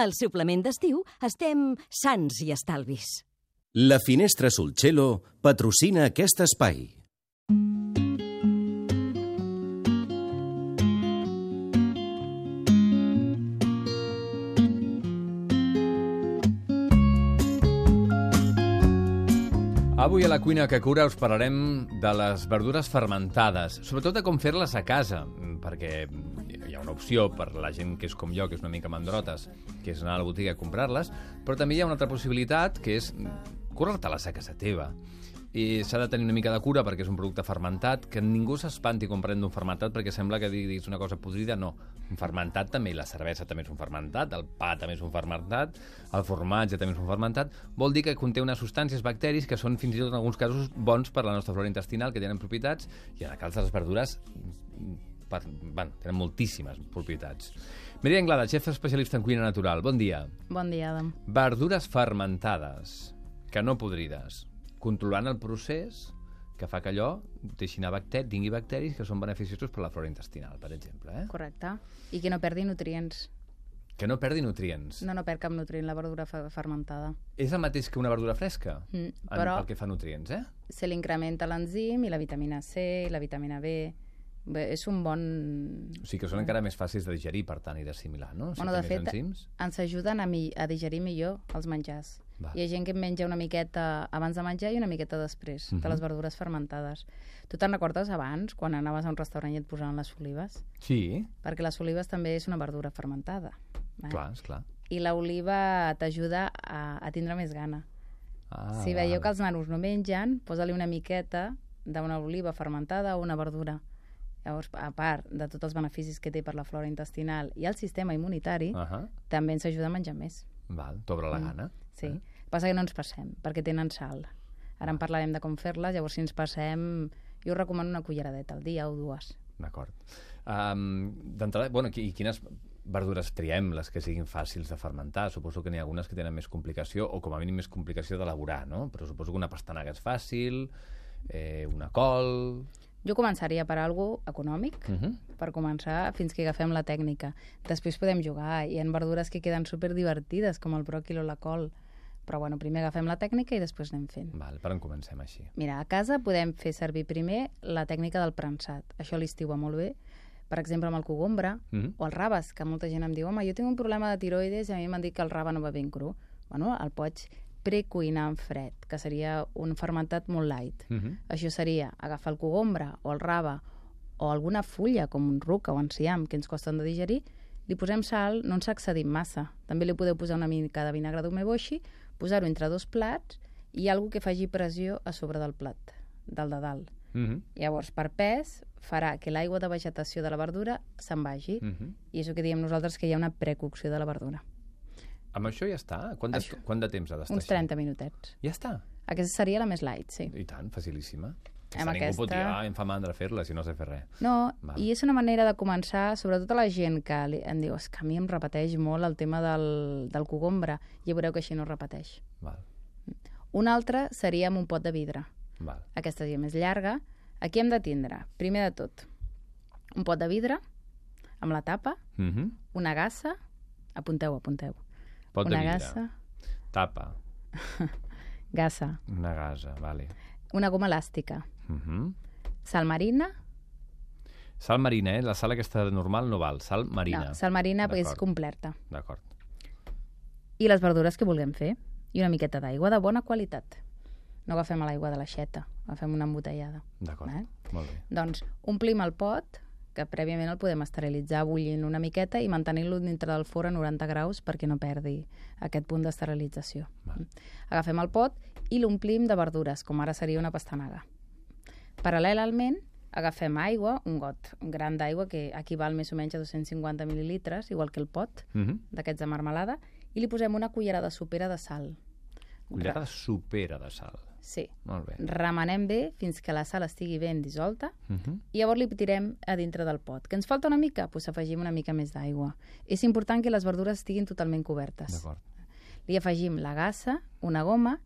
Al suplement d'estiu estem sants i estalvis. La Finestra Solcello patrocina aquest espai. Avui a la cuina que cura us parlarem de les verdures fermentades, sobretot de com fer-les a casa, perquè ha una opció per la gent que és com jo, que és una mica mandrotes, que és anar a la botiga a comprar-les, però també hi ha una altra possibilitat, que és curar-te-les a casa teva. I s'ha de tenir una mica de cura perquè és un producte fermentat, que ningú s'espanti comprant un fermentat perquè sembla que diguis una cosa podrida. No, un fermentat també, la cervesa també és un fermentat, el pa també és un fermentat, el formatge també és un fermentat. Vol dir que conté unes substàncies, bacteris, que són fins i tot en alguns casos bons per la nostra flora intestinal, que tenen propietats, i en el cas de les verdures per, bueno, tenen moltíssimes propietats. Maria Anglada, xef especialista en cuina natural. Bon dia. Bon dia, Adam. Verdures fermentades, que no podrides, controlant el procés que fa que allò deixi anar bacter tingui bacteris que són beneficiosos per la flora intestinal, per exemple. Eh? Correcte. I que no perdi nutrients. Que no perdi nutrients. No, no perd cap nutrient la verdura fe- fermentada. És el mateix que una verdura fresca, Mm, en, però- pel que fa nutrients, eh? Se li incrementa l'enzim i la vitamina C, i la vitamina B... Bé, és un bon... O sigui que són encara més fàcils de digerir, per tant, i d'assimilar, no? Si Bueno, de fet, enzims. ens ajuden a, mi a digerir millor els menjars. Va. Hi ha gent que en menja una miqueta abans de menjar i una miqueta després, Mhm. de les verdures fermentades. Tu te'n recordes abans, quan anaves a un restaurant i et posaven les olives? Sí, Perquè les olives també és una verdura fermentada. eh? clar, esclar. I l'oliva t'ajuda a, a tindre més gana. Ah, Si veieu val. que els nanos no mengen, posa-li una miqueta d'una oliva fermentada o una verdura. Llavors, a part de tots els beneficis que té per la flora intestinal i el sistema immunitari, Uh -huh. també ens ajuda a menjar més. Val, t'obre la Mm. gana. Sí. Eh? Passa que no ens passem, perquè tenen sal. Ara en parlarem de com fer-les, llavors si ens passem... Jo us recomano una culleradeta al dia o dues. D'acord. Um, D'entrada, bueno, i quines verdures triem, les que siguin fàcils de fermentar? Suposo que n'hi ha algunes que tenen més complicació, o com a mínim més complicació d'elaborar, no? Però suposo que una pastanaga és fàcil, eh, una col... Jo començaria per algo econòmic, Uh -huh. per començar, fins que agafem la tècnica. Després podem jugar. Hi ha verdures que queden super divertides, com el bròquil o la col. Però bueno, primer agafem la tècnica i després anem fent. Val, per on comencem així? Mira, a casa podem fer servir primer la tècnica del prensat. Això l'estiu va molt bé. Per exemple, amb el cogombre Mhm. o el rabes, que molta gent em diu home, jo tinc un problema de tiroides i a mi m'han dit que el raba no va ben cru. Bueno, el pots precuinar en fred, que seria un fermentat molt light. Uh -huh. Això seria agafar el cogombre o el raba o alguna fulla, com un ruc o enciam, que ens costen de digerir, li posem sal, no ens excedim massa. També li podeu posar una mica de vinagre d'umeboshi, posar-ho entre dos plats i algo que faci pressió a sobre del plat, del de dalt. Uh -huh. Llavors, per pes, farà que l'aigua de vegetació de la verdura se'n vagi. Uh -huh. I és el que diem nosaltres, que hi ha una precocció de la verdura. Amb això ja està? Quant de, Això. quant de temps ha d'estar Uns així? 30 minutets. Ja està? Aquesta seria la més light, sí. I tant, facilíssima. Amb Aquesta... Ningú pot dir, aquesta- ah, em fa mandra fer-la si no sé fer res. No, Val. i és una manera de començar, sobretot a la gent que li, em diu, és que a mi em repeteix molt el tema del, del cogombre, i ja veureu que així no repeteix. Val, Un altre seria amb un pot de vidre. val. Aquesta seria més llarga. Aquí hem de tindre, primer de tot, un pot de vidre, amb la tapa, Uh -huh. una gassa, apunteu, apunteu. Pot de una vidre. gassa, Tapa. gassa, Una gasa, vale. una goma elàstica, Uh -huh. sal marina, Sal marina, eh? La sal aquesta normal no val. Sal marina. no, sal marina és completa, D'acord. i les verdures que vulguem fer, i una miqueta d'aigua de bona qualitat. No agafem l'aigua de l'aixeta, agafem una embotellada. D'acord. Val. Molt bé. Doncs omplim el pot, que prèviament el podem esterilitzar bullint una miqueta i mantenint-lo dintre del forn a 90 graus perquè no perdi aquest punt d'esterilització. Agafem el pot i l'omplim de verdures, com ara seria una pastanaga. Paral·lelament, agafem aigua, un got gran d'aigua, que equival més o menys a 250 mil·lilitres, igual que el pot, Uh -huh. d'aquests de marmelada, i li posem una cullerada sopera de sal. Cullerada supera de sal. Sí. Molt bé. Remenem bé fins que la sal estigui ben dissolta Uh -huh. i llavors li tirem a dintre del pot. Que ens falta una mica? Doncs pues afegim una mica més d'aigua. És important que les verdures estiguin totalment cobertes. D'acord. Li afegim la gassa, una goma.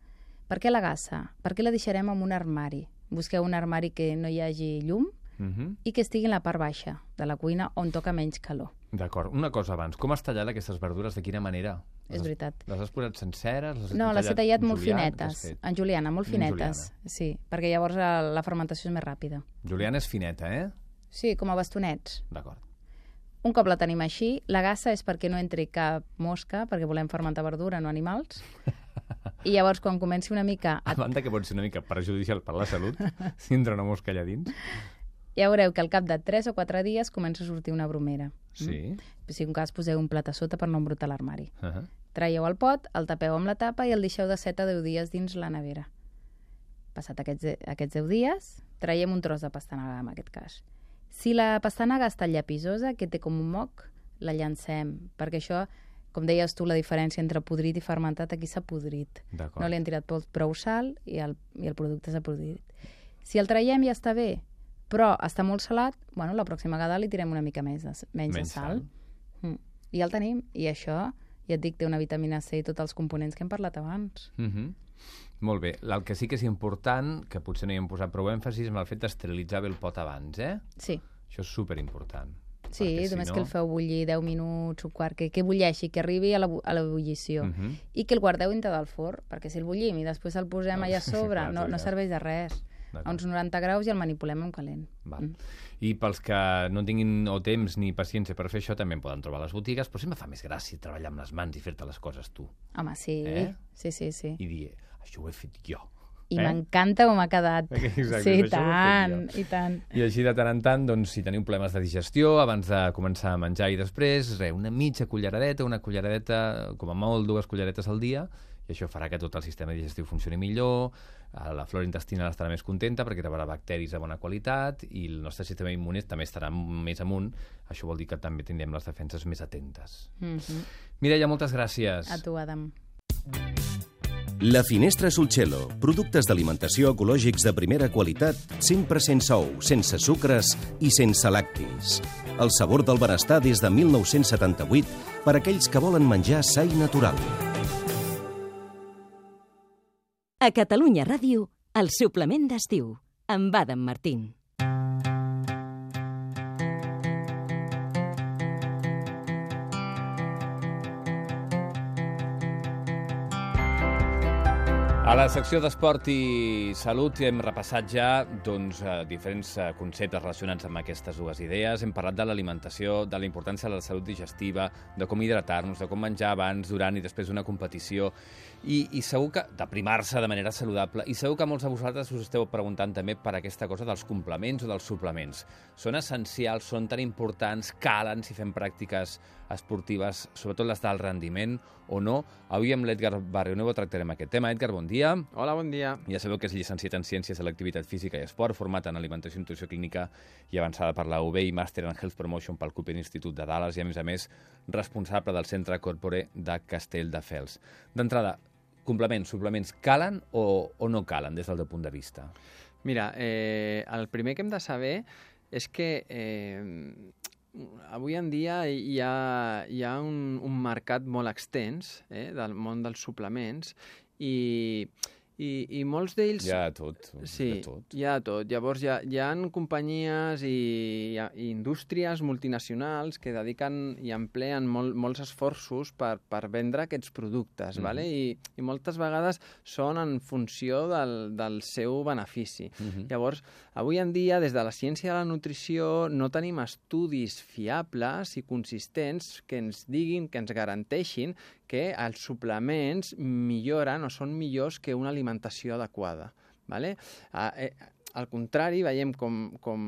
Per què la gassa? Perquè la deixarem en un armari. Busqueu un armari que no hi hagi llum Uh -huh. i que estigui en la part baixa de la cuina on toca menys calor. D'acord. Una cosa abans. Com has tallat aquestes verdures? De quina manera? És veritat. Les has posat senceres? Les No, les he tallat molt finetes. En juliana, molt finetes. Sí, perquè llavors la fermentació és més ràpida. Juliana és fineta, eh? Sí, com a bastonets. D'acord. Un cop la tenim així, la gassa és perquè no entri cap mosca, perquè volem fermentar verdura, no animals. I llavors, quan comenci una mica... A A... banda que pot ser una mica perjudicial per la salut, si entra una mosca allà dins. Ja veureu que al cap de 3 o 4 dies comença a sortir una bromera. Sí. Si un cas poseu un plat a sota per no embrutar l'armari. Uh -huh. Traieu el pot, el tapeu amb la tapa i el deixeu de 7 a 10 dies dins la nevera. Passat aquests, aquests 10 dies, traiem un tros de pastanaga, en aquest cas. Si la pastanaga està llapisosa, que té com un moc, la llancem, perquè això, com deies tu, la diferència entre podrit i fermentat, aquí s'ha podrit. No li han tirat prou, prou sal i el, i el producte s'ha podrit. Si el traiem ja està bé, però està molt salat, bueno, la pròxima vegada li tirem una mica més de, menys, Menys de sal. sal. Mm. I ja el tenim. I això, ja et dic, té una vitamina C i tots els components que hem parlat abans. Uh -huh. Molt bé. El que sí que és important, que potser no hi hem posat prou èmfasis, en el fet d'esterilitzar bé el pot abans, eh? Sí, Això és superimportant. sí Perquè si només no- que el feu bullir 10 minuts, un quart, que, que bulleixi, que arribi a la, a l'ebullició. Uh -huh. I que el guardeu dintre del forn, perquè si el bullim i després el posem No, allà a sobre, clar, no, no serveix de res. A uns 90 graus i el manipulem en calent. Val. Mm. I pels que no tinguin o temps ni paciència per fer això, també en poden trobar les botigues, però sempre fa més gràcia treballar amb les mans i fer-te les coses tu. Home, sí, Eh? sí, sí, sí. I dir, això ho he fet jo. I Eh? m'encanta com ha quedat. Exacte, sí, tant, i tant. I així de tant en tant, doncs, si teniu problemes de digestió, abans de començar a menjar i després, re, una mitja culleradeta, una culleradeta, com a molt dues culleretes al dia, i això farà que tot el sistema digestiu funcioni millor, eh, la flora intestinal estarà més contenta perquè rebrà bacteris de bona qualitat i el nostre sistema immune també estarà més amunt. Això vol dir que també tindrem les defenses més atentes. Mm -hmm. Mireia, moltes gràcies. A tu, Adam. La Finestra Sulcello. Productes d'alimentació ecològics de primera qualitat, sempre sense ou, sense sucres i sense lactis. El sabor del benestar des de 1978 per a aquells que volen menjar sa i natural. A Catalunya Ràdio, el suplement d'estiu, amb Adam Martín. A la secció d'Esport i Salut hem repassat ja doncs, eh, diferents eh, conceptes relacionats amb aquestes dues idees. Hem parlat de l'alimentació, de la importància de la salut digestiva, de com hidratar-nos, de com menjar abans, durant i després d'una competició. I, I segur que d'aprimar-se de manera saludable. I segur que molts de vosaltres us esteu preguntant també per aquesta cosa dels complements o dels suplements. Són essencials, són tan importants, calen si fem pràctiques esportives, sobretot les d'alt rendiment, o no? Avui amb l'Edgar Barrionuevo tractarem aquest tema. Edgar, bon dia. Hola, bon dia. Ja sabeu que és llicenciat en Ciències de l'Activitat Física i Esport, format en Alimentació i Nutrició Clínica i avançada per la UB i Màster en Health Promotion pel Cooper Institute de Dallas i, a més a més, responsable del Centre Corpore de Castelldefels. D'entrada, complements, suplements, calen o, o no calen des del teu punt de vista? Mira, eh, el primer que hem de saber és que eh, avui en dia hi ha, hi ha un, un mercat molt extens eh, del món dels suplements i, i, i molts d'ells... Hi ha de tot. Sí, De tot. hi ha tot. Llavors hi ha, hi ha companyies i, hi ha, i indústries multinacionals que dediquen i empleen molt, molts esforços per, per vendre aquests productes, Mhm. vale? I, i moltes vegades són en funció del, del seu benefici. Mhm. Llavors, avui en dia, des de la ciència de la nutrició, no tenim estudis fiables i consistents que ens diguin, que ens garanteixin que els suplements milloren o són millors que una alimentació adequada. Vale? Ah, eh, al contrari, veiem com, com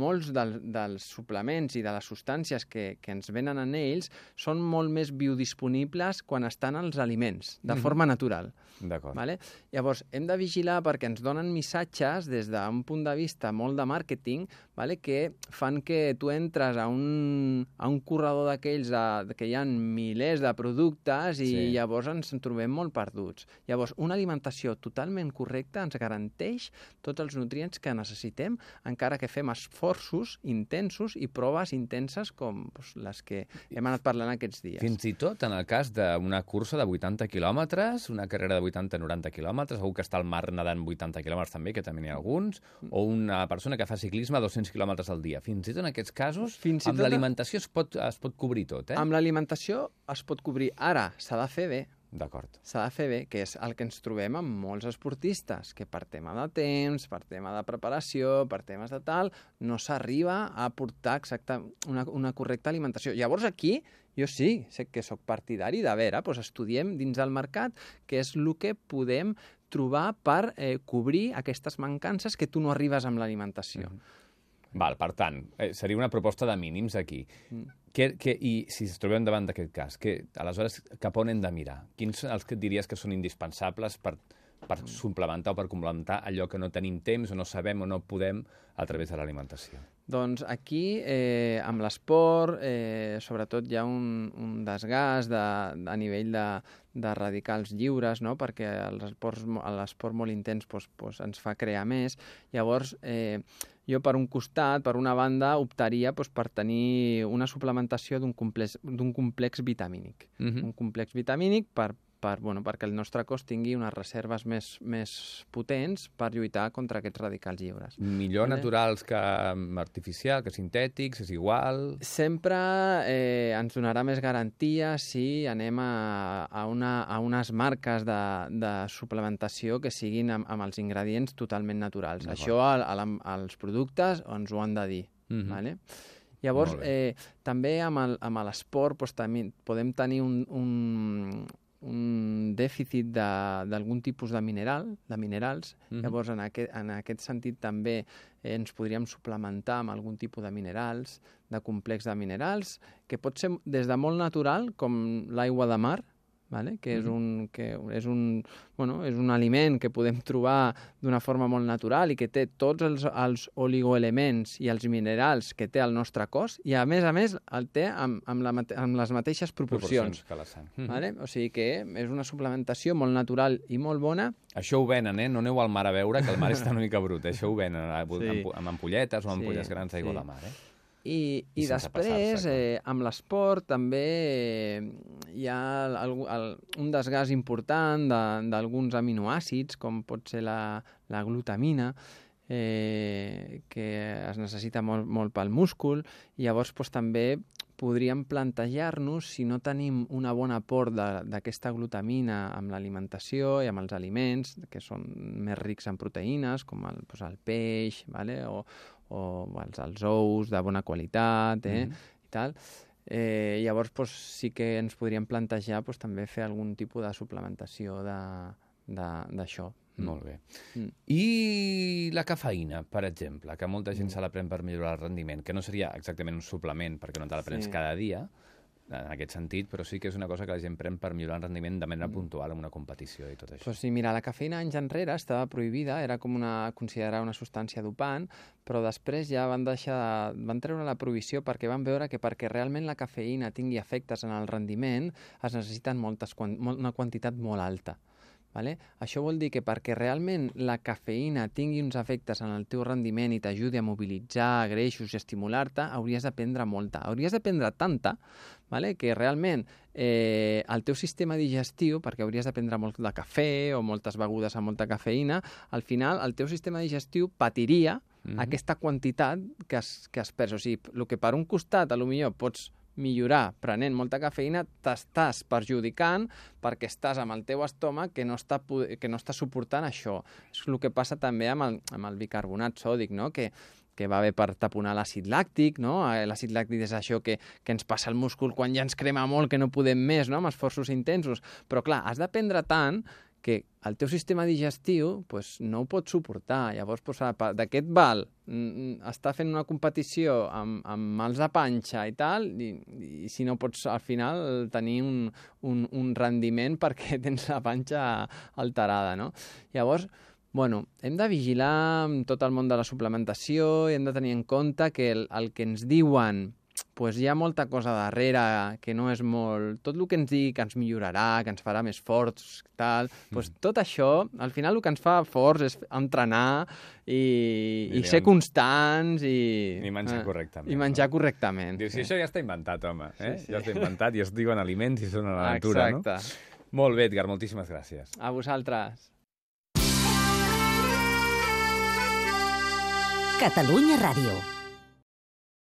molts del, dels suplements i de les substàncies que, que ens venen en ells són molt més biodisponibles quan estan als aliments, de Mhm. forma natural. D'acord. Vale? Llavors, hem de vigilar perquè ens donen missatges des d'un punt de vista molt de màrqueting vale? que fan que tu entres a un, a un corredor d'aquells que hi ha milers de productes i Sí. llavors ens en trobem molt perduts. Llavors, una alimentació totalment correcta ens garanteix tots els nutrients nutrients que necessitem, encara que fem esforços intensos i proves intenses com doncs, les que hem anat parlant aquests dies. Fins i tot en el cas d'una cursa de 80 quilòmetres, una carrera de 80-90 quilòmetres, algú que està al mar nedant 80 quilòmetres també, que també n'hi ha alguns, o una persona que fa ciclisme a 200 quilòmetres al dia. Fins i tot en aquests casos, Fins amb l'alimentació es, pot, es pot cobrir tot, eh? Amb l'alimentació es pot cobrir. Ara, s'ha de fer bé, D'acord. s'ha de fer bé, que és el que ens trobem amb molts esportistes, que per tema de temps, per tema de preparació, per temes de tal, no s'arriba a portar exacta una, una correcta alimentació. Llavors aquí, jo sí, sé que sóc partidari de veure, doncs estudiem dins del mercat què és el que podem trobar per eh, cobrir aquestes mancances que tu no arribes amb l'alimentació. Val, per tant, eh, seria una proposta de mínims aquí. Mm. Que, que, I si ens trobem davant d'aquest cas, que, aleshores cap on hem de mirar? Quins són els que diries que són indispensables per, per Mm. suplementar o per complementar allò que no tenim temps o no sabem o no podem a través de l'alimentació? Doncs aquí, eh, amb l'esport, eh, sobretot hi ha un, un desgast de, a nivell de, de radicals lliures, no? perquè l'esport molt intens doncs, doncs, ens fa crear més. Llavors, eh, jo per un costat, per una banda, optaria doncs, per tenir una suplementació d'un complex, d'un complex vitamínic. Mm -hmm. Un complex vitamínic per, per, bueno, perquè el nostre cos tingui unes reserves més, més potents per lluitar contra aquests radicals lliures. Millor Vale. naturals que mm, artificial, que sintètics, és igual... Sempre eh, ens donarà més garantia si anem a, a, una, a unes marques de, de suplementació que siguin amb, amb els ingredients totalment naturals. Això al, al, als productes ens ho han de dir. Mhm. Vale? Llavors, eh, també amb l'esport doncs, també podem tenir un, un, un dèficit d'algun tipus de mineral, de minerals. Mhm. Llavors, en aquest, en aquest sentit, també eh, ens podríem suplementar amb algun tipus de minerals, de complex de minerals, que pot ser des de molt natural, com l'aigua de mar, vale? que, és un, que és, un, bueno, és un aliment que podem trobar d'una forma molt natural i que té tots els, els oligoelements i els minerals que té el nostre cos i, a més a més, el té amb, amb, la, amb les mateixes proporcions. que la sang. Vale? O sigui que és una suplementació molt natural i molt bona. Això ho venen, eh? No aneu al mar a veure, que el mar està una mica brut. Això ho venen eh? amb, Sí. amb, amb ampolletes o Sí, ampolles grans d'aigua sí. de mar, eh? I, I després, eh, amb l'esport, també eh, hi ha el, el, un desgast important de- d'alguns aminoàcids, com pot ser la, la glutamina, eh, que es necessita molt, molt pel múscul, i llavors doncs, també podríem plantejar-nos si no tenim una bona aport d'aquesta glutamina amb l'alimentació i amb els aliments, que són més rics en proteïnes, com el, doncs, el peix, vale? o, o els, els ous de bona qualitat, eh? Mhm. i tal. Eh, llavors, doncs, sí que ens podríem plantejar doncs, també fer algun tipus de suplementació de- d'això. Molt bé. Mm. I la cafeïna, per exemple, que molta gent se la pren per millorar el rendiment, que no seria exactament un suplement, perquè no te la prens Sí. cada dia, en aquest sentit, però sí que és una cosa que la gent pren per millorar el rendiment de manera puntual en una competició i tot això. Pues sí, mira, la cafeïna anys enrere estava prohibida, era com una, considerada una substància dopant, però després ja van deixar, van treure la prohibició perquè van veure que perquè realment la cafeïna tingui efectes en el rendiment es necessiten moltes, una quantitat molt alta. Vale? Això vol dir que perquè realment la cafeïna tingui uns efectes en el teu rendiment i t'ajudi a mobilitzar greixos i estimular-te, hauries de prendre molta. Hauries de prendre tanta vale? que realment eh, el teu sistema digestiu, perquè hauries de prendre molt de cafè o moltes begudes amb molta cafeïna, al final el teu sistema digestiu patiria Mhm. aquesta quantitat que has, que has pres. O sigui, el que per un costat a lo millor pots millorar prenent molta cafeïna, t'estàs perjudicant perquè estàs amb el teu estómac que no està, que no està suportant això. És el que passa també amb el, amb el bicarbonat sòdic, no? que, que va bé per taponar l'àcid làctic, no? Eh, L'àcid làctic és això que, que ens passa al múscul quan ja ens crema molt, que no podem més, no? amb esforços intensos. Però clar, has de prendre tant que el teu sistema digestiu pues, no ho pot suportar. Llavors, pues, d'aquest val està fent una competició amb, amb mals de panxa i tal, i, i si no pots al final tenir un, un, un rendiment perquè tens la panxa alterada, no? Llavors, bueno, hem de vigilar tot el món de la suplementació i hem de tenir en compte que el, el que ens diuen pues hi ha molta cosa darrere que no és molt... Tot el que ens digui que ens millorarà, que ens farà més forts, tal, pues Mm. tot això, al final el que ens fa forts és entrenar i, i I ser constants i... I menjar eh, correctament, I menjar no? correctament. Dius, si això ja està inventat, home. Eh? Sí, sí. Ja està inventat i es diuen aliments i són a la natura, Exacte. no? Molt bé, Edgar, moltíssimes gràcies. A vosaltres. Catalunya Ràdio.